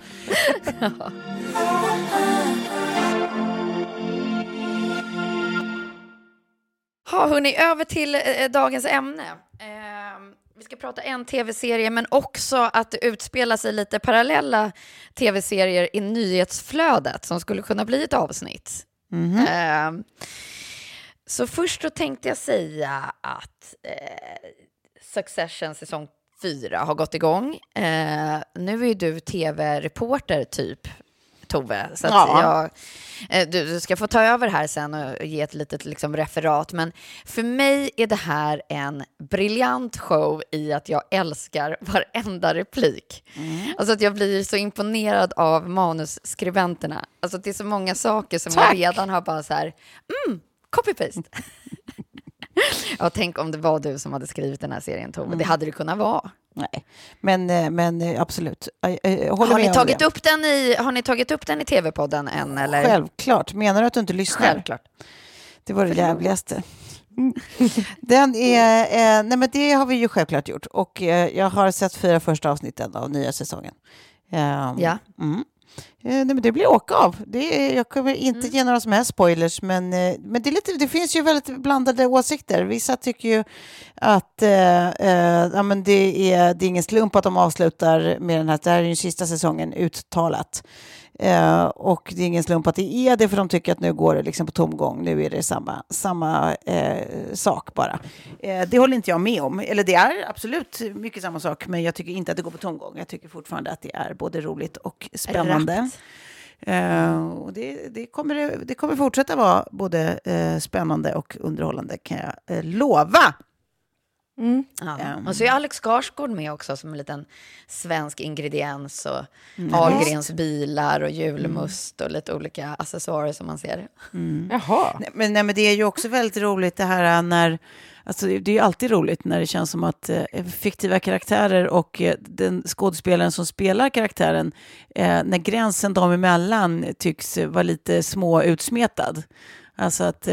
Ha, hörni, över till eh, dagens ämne. Eh, vi ska prata en tv-serie, men också att det utspelar sig lite parallella tv-serier i nyhetsflödet som skulle kunna bli ett avsnitt. Eh, så först då tänkte jag säga att eh, Succession säsong 4 har gått igång. Eh, nu är ju du tv-reporter typ, Tove. Så Ja. jag, eh, du, du ska få ta över här sen och ge ett litet liksom, referat. Men för mig är det här en briljant show i att jag älskar varenda replik. Alltså att jag blir så imponerad av manusskribenterna. Alltså det är så många saker som Tack. jag redan har bara så här, mm, copy-paste. ja, tänk om det var du som hade skrivit den här serien, Tove. Det hade det kunnat vara. Nej, men, eh, men eh, absolut. Håller Har ni, tagit upp den i, har ni tagit upp den i tv-podden än? Eller? Självklart. Menar du att du inte lyssnar? Självklart. Det var det jävligaste. Den är, eh, nej men det har vi ju självklart gjort. Och eh, jag har sett fyra första avsnitten av nya säsongen. Ehm, Ja. Mm. Eh, nej men det blir åka av. Det jag kommer inte ge några som helst spoilers, men, eh, men det, lite, det finns ju väldigt blandade åsikter. Vissa tycker ju att eh, eh, ja, men det, är, det är ingen slump att de avslutar med den här, det här är ju sista säsongen uttalat. Eh, och det är ingen slump att det är det, för de tycker att nu går det liksom på tomgång. Nu är det samma, samma eh, sak bara. Eh, det håller inte jag med om. Eller det är absolut mycket samma sak, men jag tycker inte att det går på tomgång. Jag tycker fortfarande att det är både roligt och spännande. Eh, och det, det, kommer, det, kommer fortsätta vara både eh, spännande och underhållande, kan jag eh, lova. Ja. Ehm. Och så är Alex Skarsgård med också som en liten svensk ingrediens och Mm. Ahlgrens bilar och julmust och lite olika accessoarer som man ser. Jaha. Nej, men, nej, men det är ju också väldigt roligt det här när... Alltså, det är ju alltid roligt när det känns som att eh, fiktiva karaktärer och eh, den skådespelaren som spelar karaktären, eh, när gränsen dem emellan tycks eh, vara lite små utsmetad. Alltså att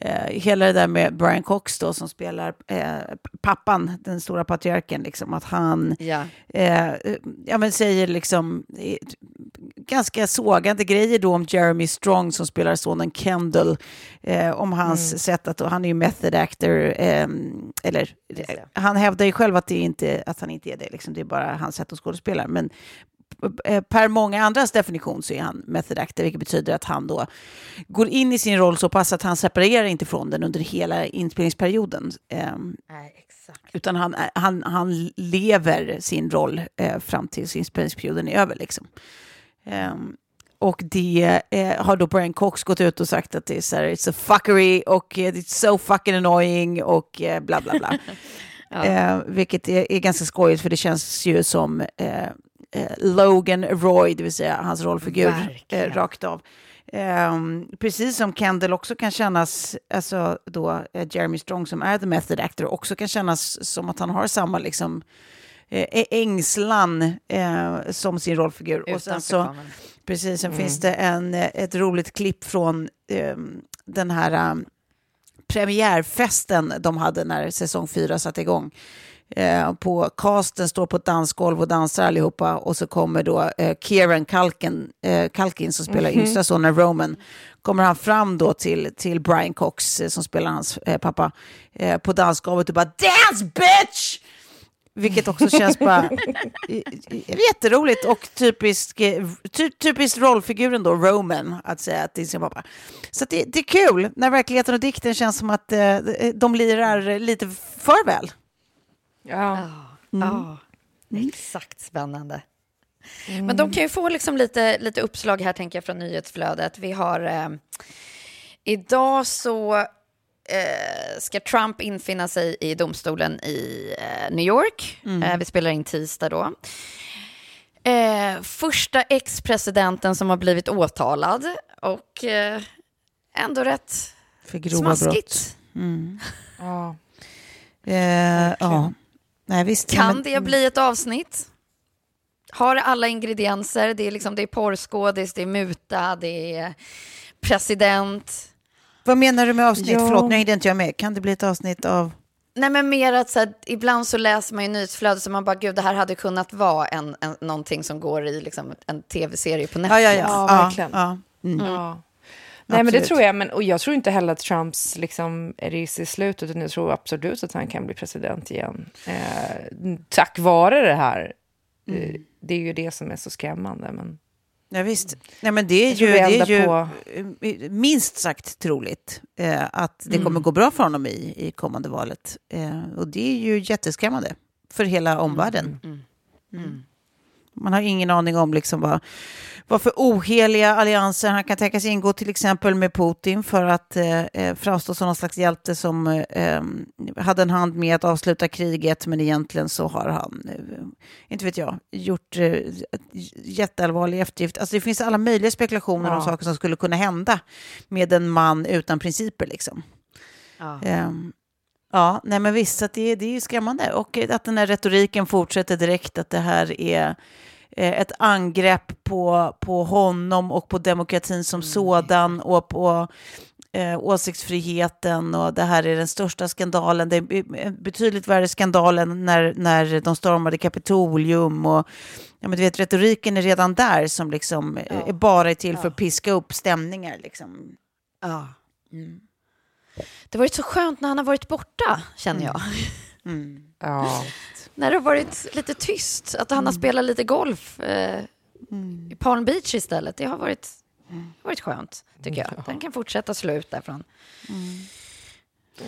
eh, hela det där med Brian Cox då som spelar eh, pappan, den stora patriarken, liksom, att han Ja. eh, ja, men säger liksom ganska sågande grejer då om Jeremy Strong som spelar sonen Kendall. Eh, om hans sätt att, och han är ju method actor, eh, eller han hävdar ju själv att, det inte, att han inte är det, liksom, det är bara hans sätt att skådespela. Men per många andras definition så är han method actor, vilket betyder att han då går in i sin roll så pass att han separerar inte från den under hela inspelningsperioden. Ehm, Nej, utan han, är- han, han lever sin roll eh, fram tills inspelningsperioden är över. Liksom. Ehm, och det eh, har då Brian Cox gått ut och sagt att det är så här, it's a fuckery och eh, it's so fucking annoying och eh, bla bla bla. eh, vilket är, är ganska skojigt för det känns ju som eh, eh, Logan Roy, det vill säga hans rollfigur, eh, rakt av. Ehm, precis som Kendall också kan kännas, alltså då eh, Jeremy Strong som är the method actor, också kan kännas som att han har samma liksom eh, ängslan eh, som sin rollfigur. Och sen så, precis, sen finns det en, eh, ett roligt klipp från eh, den här um, premiärfesten de hade när säsong fyra satte igång. Eh, på casten står på ett dansgolv och dansar allihopa och så kommer då eh, Kieran Culkin, eh, Culkin som spelar yngsta sonen Roman kommer han fram då till, till Brian Cox eh, som spelar hans eh, pappa eh, på dansgolvet och bara “Dance bitch!” Vilket också känns bara jätteroligt och typisk, eh, ty, typiskt rollfiguren då, Roman, att säga att det är sin pappa. Så det, det är kul när verkligheten och dikten känns som att eh, de lirar lite för väl. Ja. Ja, exakt spännande. Men de kan ju få liksom lite, lite uppslag här, tänker jag, från nyhetsflödet. Vi har... Eh, idag så eh, ska Trump infinna sig i domstolen i eh, New York. Mm. Eh, vi spelar in tisdag då. Eh, första ex-presidenten som har blivit åtalad och eh, ändå rätt För grova smaskigt. brott. Mm. Ja. Eh, ja. Nej, visst. Kan men- det bli ett avsnitt? Har alla ingredienser? Det är, liksom, det är porrskådis, det är muta, det är president. Vad menar du med avsnitt? Ja. Förlåt, nu hängde inte jag med. Kan det bli ett avsnitt av... Nej men mer att så här, ibland så läser man ju nyhetsflödet så man bara gud det här hade kunnat vara en, en, någonting som går i liksom, en tv-serie på Netflix. Ja, ja, ja. Ja, verkligen. Ja. Mm. Ja. Nej, men det tror jag. Men, och jag tror inte heller att Trumps liksom, resa är slut, utan jag tror absolut att han kan bli president igen. Eh, tack vare det här. Eh, det är ju det som är så skrämmande. Men... Ja, visst. Nej, men det är ju, det är ju på- eh, minst sagt troligt eh, att det Mm. kommer gå bra för honom i, i kommande valet. Eh, och det är ju jätteskrämmande för hela omvärlden. Mm. Man har ingen aning om liksom vad, vad för oheliga allianser han kan tänkas ingå till exempel med Putin för att eh, eh, framstå som någon slags hjälte som eh, eh, hade en hand med att avsluta kriget men egentligen så har han, eh, inte vet jag, gjort eh, jätteallvarlig eftergift. Alltså det finns alla möjliga spekulationer om Ja. saker som skulle kunna hända med en man utan principer liksom. Ja. Ehm, ja, nej men visst, att det, det är ju skrämmande. Och att den här retoriken fortsätter direkt, att det här är ett angrepp på, på honom och på demokratin som sådan och på eh, åsiktsfriheten och det här är den största skandalen. Det är en betydligt värre skandal än när, när de stormade Kapitolium och ja, men du vet, retoriken är redan där som liksom eh, är bara till för att piska upp stämningar liksom. Ja. Det har varit så skönt när han har varit borta, känner jag. Ja. när det har varit lite tyst, att han har spelat lite golf eh, i Palm Beach istället. Det har varit, varit skönt, tycker jag. Den kan fortsätta slå ut därifrån.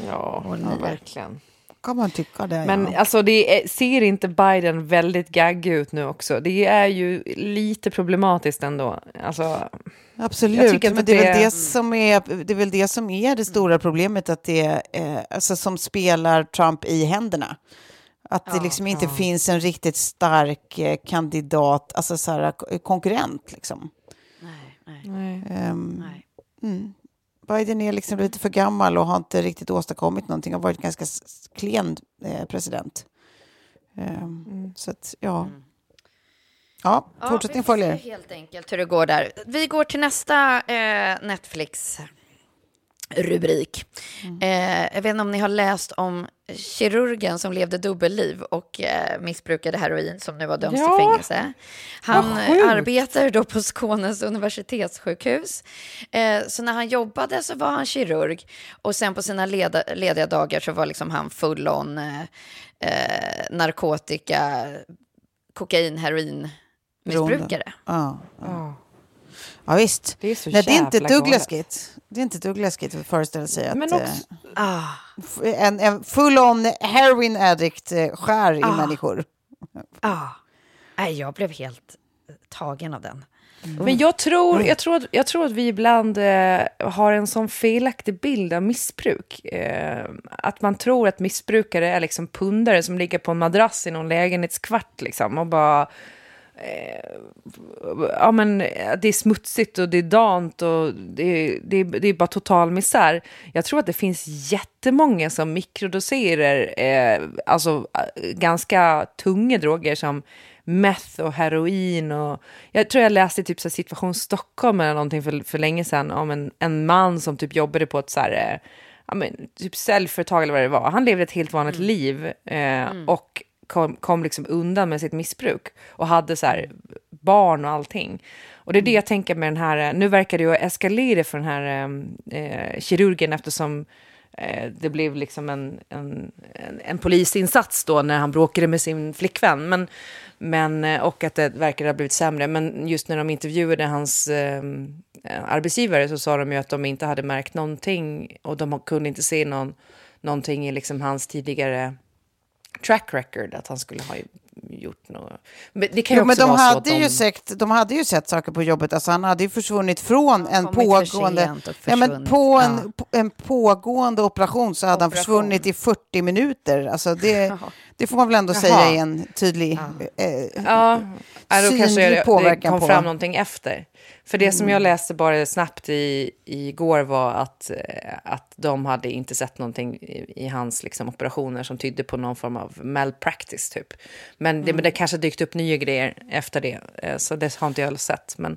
Ja, ja, verkligen. Kan man tycka det? Men ja. alltså, det är, ser inte Biden väldigt gaggig ut nu också? Det är ju lite problematiskt ändå. Alltså, Jag Absolut, men att det är, det- väl det, som är, det är väl det som är det stora problemet, att det är, eh, alltså, som spelar Trump i händerna. Att det liksom inte finns en riktigt stark eh, kandidat, alltså så här, konkurrent liksom. nej. Ehm, Mm. Biden är liksom lite för gammal och har inte riktigt åstadkommit någonting. Har varit ganska klen eh, president. Ehm, Så att, ja. Ja, fortsättning vi får följer. helt enkelt hur det går där. Vi går till nästa eh, Netflix-rubrik. Eh, jag vet inte om ni har läst om kirurgen som levde dubbelliv och eh, missbrukade heroin som nu har dömts Ja. till fängelse. Han arbetar då på Skånes universitetssjukhus. Eh, så när han jobbade så var han kirurg och sen på sina leda, lediga dagar så var liksom han full on eh, eh, narkotika, kokain, heroin missbrukare. Ja, ja. Ja. visst. Det är så Nej, det är inte ett dugg läskigt. Det är inte ett dugg läskigt att föreställa sig att Men också, Ah. eh, en, en full-on heroin addict eh, skär i Ah. människor. Ah. Nej, jag blev helt eh, tagen av den. Men jag tror, jag, tror att, jag tror att vi ibland eh, har en sån felaktig bild av missbruk. Eh, att man tror att missbrukare är liksom pundare som ligger på en madrass i någon lägenhetskvart liksom, och bara... Eh, ja, men eh, det är smutsigt och det är dant och det, det, det är bara total misär. Jag tror att det finns jättemånga som mikrodoserar eh, alltså, eh, ganska tunga droger som meth och heroin. Och, jag tror jag läste typ så situation Stockholm eller någonting för, för länge sedan om en, en man som typ jobbade på ett så här, eh, ja, men, typ säljföretag eller vad det var. Han levde ett helt vanligt liv eh, och kom, kom liksom undan med sitt missbruk och hade så här barn och allting. Och det är det jag tänker med den här, nu verkar det ju eskalera för den här ehm, eh, kirurgen eftersom eh, det blev liksom en, en, en, en polisinsats då när han bråkade med sin flickvän. Men, men, eh, och att det verkar ha blivit sämre. Men just när de intervjuade hans ehm, eh, arbetsgivare så sa de ju att de inte hade märkt någonting och de kunde inte se någon, någonting i liksom hans tidigare track record att han skulle ha gjort något. Men det kan ju Jo, men också de vara så hade, att de... ju sett, de hade ju sett saker på jobbet. Alltså han hade ju försvunnit från en pågående... Ja, men på en, Ja. en pågående operation så hade han Operation. försvunnit i 40 minuter. Alltså det. det får man väl ändå Jaha. säga är en tydlig eh, Ja, ja, då kanske det, det påverkan kom på... fram någonting efter. För det som jag Mm. läste bara snabbt i, igår var att, eh, att de hade inte sett någonting i, i hans liksom, operationer som tydde på någon form av malpractice typ. Men det, Mm. men det kanske dykt upp nya grejer efter det, eh, så det har inte jag sett. Men,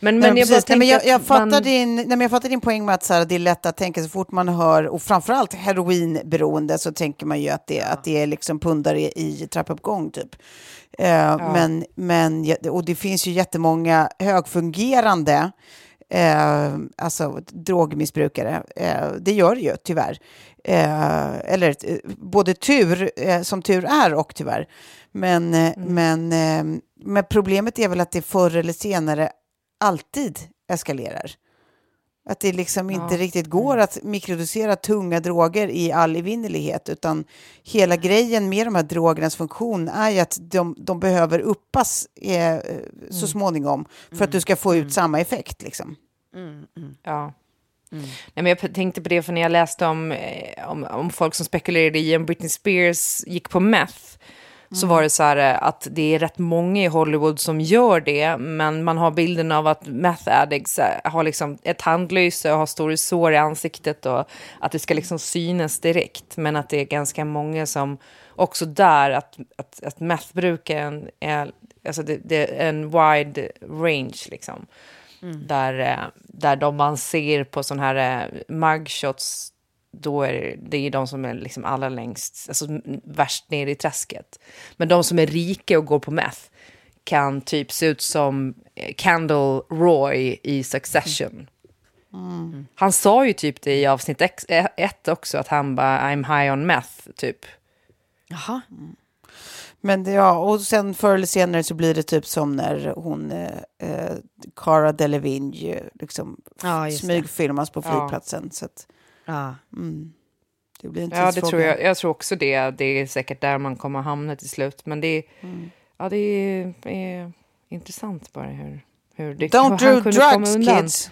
men, Nej, men jag bara precis. Nej, men jag, jag, att fattar man- din, nej, men jag fattar din poäng med att så här, det är lätt att tänka så fort man hör, och framförallt heroinberoende, så tänker man ju att det, att det är liksom pundare i trappuppgång typ. Eh, men, men, ja, och det finns ju jättemånga högfungerande eh, alltså, drogmissbrukare. Eh, det gör det ju tyvärr. Eh, eller eh, både tur, eh, som tur är och tyvärr. Men, eh, men, eh, men problemet är väl att det förr eller senare alltid eskalerar. Att det liksom inte Ja. riktigt går att mikrodosera tunga droger i all evinnerlighet, utan hela grejen med de här drogernas funktion är ju att de, de behöver uppas eh, så småningom för att du ska få ut samma effekt. Liksom. Ja. Nej, men jag tänkte på det för när jag läste om, eh, om, om folk som spekulerade i om Britney Spears gick på meth. Så var det så här eh, att det är rätt många i Hollywood som gör det, men man har bilden av att meth addicts eh, har liksom ett tandlyse och har stora sår i ansiktet och att det ska liksom synas direkt. Men att det är ganska många som också där, att, att, att methbrukaren är, alltså det, det är en wide range liksom. Där, eh, där de man ser på sådana här mugshots, då är det, det är de som är liksom allra längst, alltså värst ner i träsket. Men de som är rika och går på meth kan typ se ut som eh, Kendall Roy i Succession. Han sa ju typ det i avsnitt ex- eh, ett också, att han bara I'm high on meth, typ. Jaha. Men det, ja, och sen förr eller senare så blir det typ som när hon, eh, eh, Cara Delevingne, liksom Ja, smygfilmas på Ja. flygplatsen. Så att, Ja. mm, det blir en Ja, det tidsfråga. tror jag. Jag tror också det. Det är säkert där man kommer hamna till slut. Men det är, ja, det är, är intressant bara hur, hur, det, Don't do drugs kids!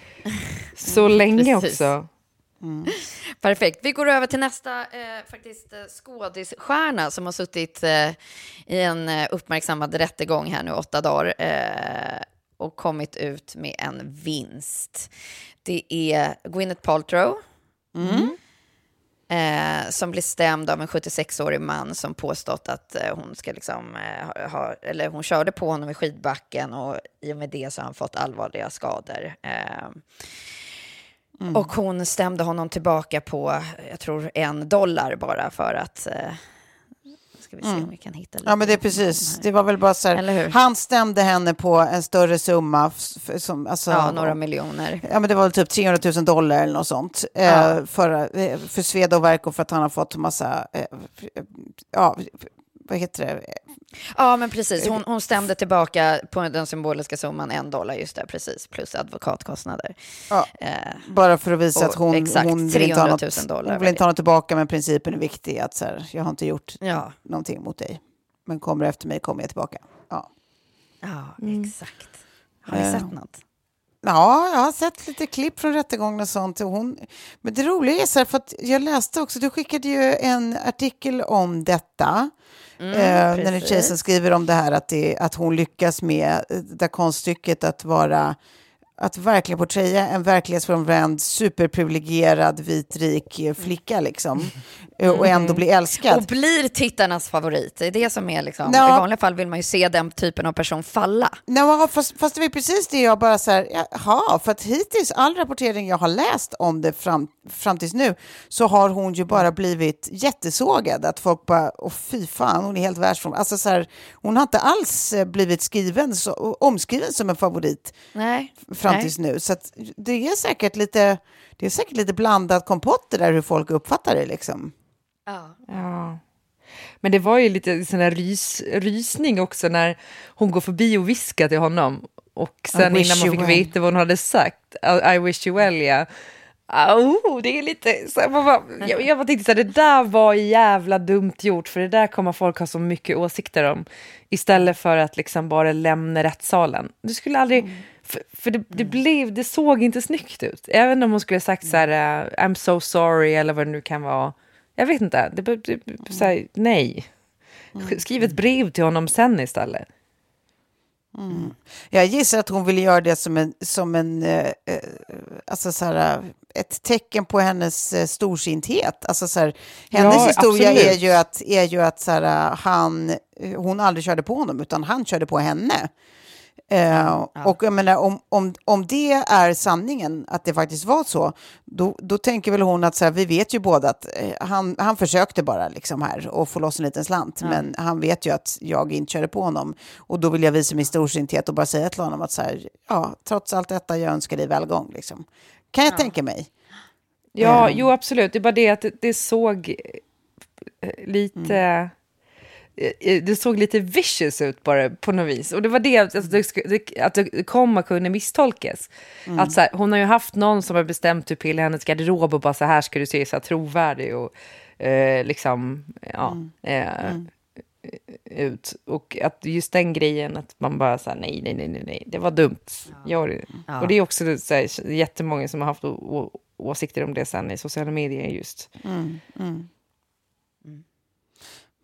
så länge Precis. också. Perfekt. Vi går över till nästa eh, faktiskt eh, skådisstjärna som har suttit eh, i en eh, uppmärksammad rättegång här nu åtta dagar eh, och kommit ut med en vinst. Det är Gwyneth Paltrow. Eh, som blir stämd av en 76-årig man som påstått att eh, hon ska liksom, eh, ha- eller hon körde på honom i skidbacken och i och med det så har han fått allvarliga skador. Eh, och hon stämde honom tillbaka på, jag tror en dollar bara för att... Eh, ska vi se om vi kan hitta lite Ja, men det är precis. Det var väl bara så här. Han stämde henne på en större summa. Som, alltså, Ja, några miljoner. Ja, men det var väl typ 300 000 dollar eller något sånt. Ja. Eh, för, eh, för sveda och värk och för att han har fått massa, eh, ja, vad heter det? Ja, men precis. Hon, hon stämde tillbaka på den symboliska summan en dollar, just det, precis, plus advokatkostnader. Ja, Eh, bara för att visa att hon, exakt, hon vill inte ha 300 något, 000 dollar hon vill inte ha något tillbaka, men principen är viktig. Att så här, jag har inte gjort ja, någonting mot dig. Men kommer du efter mig kommer jag tillbaka. Ja. ja exakt. Har ni Eh. sett något? Ja, jag har sett lite klipp från rättegången och sånt. Och hon, men det roliga är så här, för att jag läste också, du skickade ju en artikel om detta. Mm, eh, när precis. tjej som skriver om det här att, det, att hon lyckas med eh, det konststycket att vara att verkligen porträttera en verklighetsfrånvänd, superprivilegierad, vit, rik eh, flicka liksom. Eh, Och ändå bli älskad. Och blir tittarnas favorit. Det är det som är liksom, Ja. i vanliga fall vill man ju se den typen av person falla. Men fast, fast det var precis det jag bara så här, jaha, för att hittills all rapportering jag har läst om det fram, fram tills nu så har hon ju bara blivit jättesågad. Att folk bara, åh fy fan, hon är helt världsfrån. Alltså så här, hon har inte alls eh, blivit skriven, så, omskriven som en favorit Nej. Fram Nej. tills nu. Så att det är säkert lite, det är säkert lite blandad kompott det där hur folk uppfattar det liksom. Ja. Ja. Men det var ju lite sån där rys, rysning också när hon går förbi och viskar till honom. Och sen innan man fick well. veta vad hon hade sagt, I, I wish you well, ja. Oh, det är lite, så man bara, jag, jag bara tänkte så här, det där var jävla dumt gjort, för det där kommer folk ha så mycket åsikter om, istället för att liksom bara lämna rättssalen. Du skulle aldrig, Mm. För, för det, det, blev, det såg inte snyggt ut. Även om hon skulle sagt så här, uh, I'm so sorry, eller vad det nu kan vara. Jag vet inte, det, det, så här, nej. Skriv ett brev till honom sen istället. Mm. Jag gissar att hon ville göra det som en, som en eh, eh, alltså så här, eh, ett tecken på hennes eh, storsinthet. Alltså så här, hennes Ja, historia absolut. är ju att, är ju att så här, han, hon aldrig körde på honom, utan han körde på henne. Eh, Och jag menar, om, om, om det är sanningen, att det faktiskt var så, då, då tänker väl hon att så här, vi vet ju båda att eh, han, han försökte bara liksom här och få loss en liten slant, Ja. men han vet ju att jag inte körde på honom. Och då vill jag visa min storsinthet och bara säga till honom att så här, ja, trots allt detta, jag önskar dig välgång. Liksom. Kan jag tänka mig. Ja, Eh, jo absolut. Det är bara det att det, det såg eh, lite... eh, Det såg lite vicious ut bara på något vis. Och det var det, alltså, det, det, att det kom att kunna misstolkas. Mm. Att så här, hon har ju haft någon som har bestämt typ hela hennes garderob och bara så här ska du se så här trovärdig och eh, liksom, ja, eh, ut. Och att just den grejen att man bara så här, nej, nej, nej, nej, nej, det var dumt. Ja. Och det är också så här, jättemånga som har haft åsikter om det sen i sociala medier just.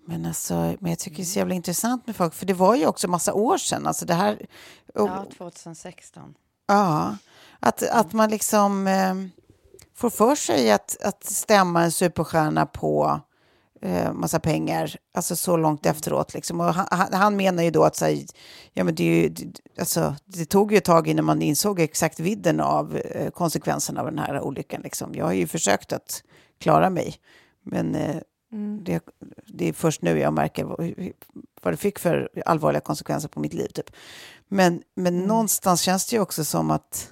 Mm, mm. Men, alltså, men jag tycker det är så jävla intressant med folk, för det var ju också massa år sedan. Alltså det här, och, Ja, 2016. Ja, att, att man liksom eh, får för sig att, att stämma en superstjärna på eh, massa pengar, alltså så långt efteråt. Liksom. Och han, han- menar ju då att så här, ja, men det, är ju, det, alltså, det tog ju ett tag innan man insåg exakt vidden av eh, konsekvenserna av den här olyckan. Liksom. Jag har ju försökt att klara mig, men eh, det, det är först nu jag märker vad, vad det fick för allvarliga konsekvenser på mitt liv. Typ. Men, men någonstans känns det ju också som att...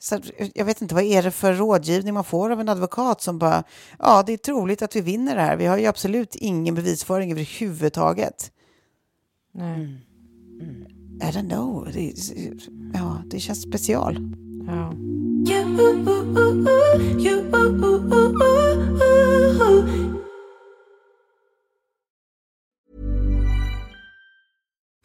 Så jag vet inte, vad är det för rådgivning man får av en advokat som bara, ja, det är troligt att vi vinner det här. Vi har ju absolut ingen bevisföring överhuvudtaget. Nej. I don't know. Det, ja, det känns special. Oh. You, you, you, you, you, you, you.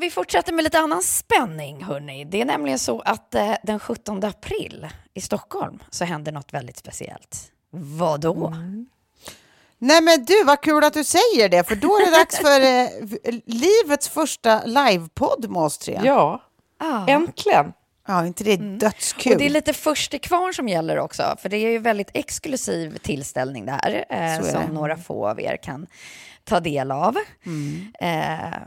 Vi fortsätter med lite annan spänning, hörni. Det är nämligen så att eh, den 17 april i Stockholm så händer något väldigt speciellt. Vad då? Nej men du, vad kul att du säger det, för då är det dags för eh, livets första livepodd med oss tre. Ja, Ah. äntligen. Ja, inte det är dödskul? Och det är lite först till kvarn som gäller också, för det är ju väldigt exklusiv tillställning det här, eh, som det. några få av er kan ta del av. Mm. Eh,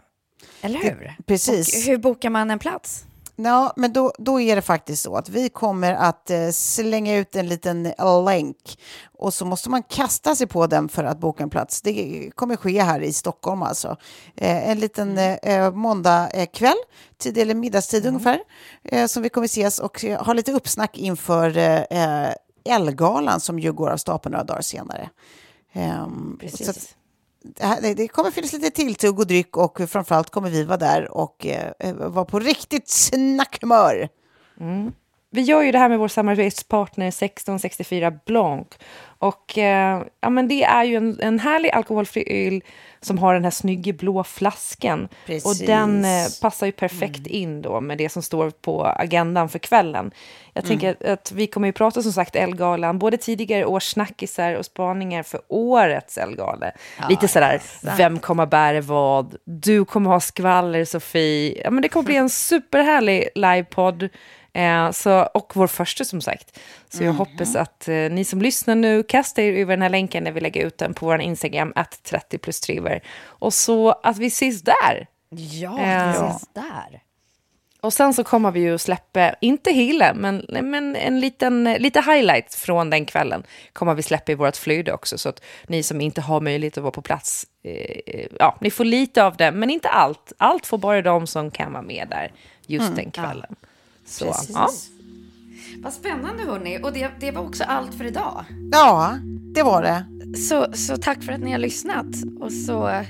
eller hur? precis. Och hur bokar man en plats? Ja, men då, då är det faktiskt så att vi kommer att eh, slänga ut en liten länk och så måste man kasta sig på den för att boka en plats. Det kommer ske här i Stockholm alltså. Eh, en liten eh, måndag eh, kväll, tid eller middagstid Mm. ungefär, eh, som vi kommer ses och eh, ha lite uppsnack inför eh, eh, Elgalan som ju går av stapeln några dagar senare. Ehm, Precis det, här, det- kommer finnas lite tilltugg och dryck och framförallt kommer vi vara där och eh, vara på riktigt snackhumör. Mm. Vi gör ju det här med vår samarbetspartner 1664 Blanc. Och eh, ja, men det är ju en, en härlig alkoholfri öl som har den här snygga blå flaskan. Precis. Och den eh, passar ju perfekt in då med det som står på agendan för kvällen. Jag tänker att, att vi kommer ju prata som sagt Elgalan, både tidigare års snackisar och spaningar för årets Elgala. Lite sådär, vem kommer bära vad? Du kommer ha skvaller Sofie. Ja, men det kommer bli en superhärlig livepodd. Eh, så, och vår första som sagt. Så jag hoppas att eh, ni som lyssnar nu kastar er över den här länken när vi lägger ut den på vår Instagram, att 30 plus triver. Och så att vi ses där. Ja, Eh, det ses där. Och sen så kommer vi ju släppa, inte hela, men, men en liten, lite highlight från den kvällen kommer vi släppa i vårt flöde också. Så att ni som inte har möjlighet att vara på plats, eh, ja, ni får lite av det, men inte allt. Allt får bara de som kan vara med där just Mm, den kvällen. Så, Precis. ja. Vad spännande hörni. Och det, det var också allt för idag. Ja, det var det. Så, så tack för att ni har lyssnat. Och så,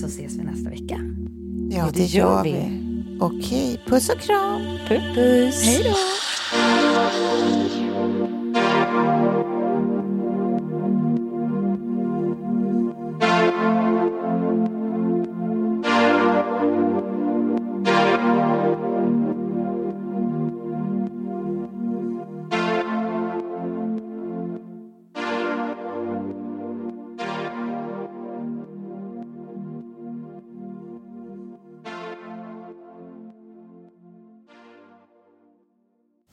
så ses vi nästa vecka. Ja, det, gör vi. Okej, puss och kram. Puss. Hej då.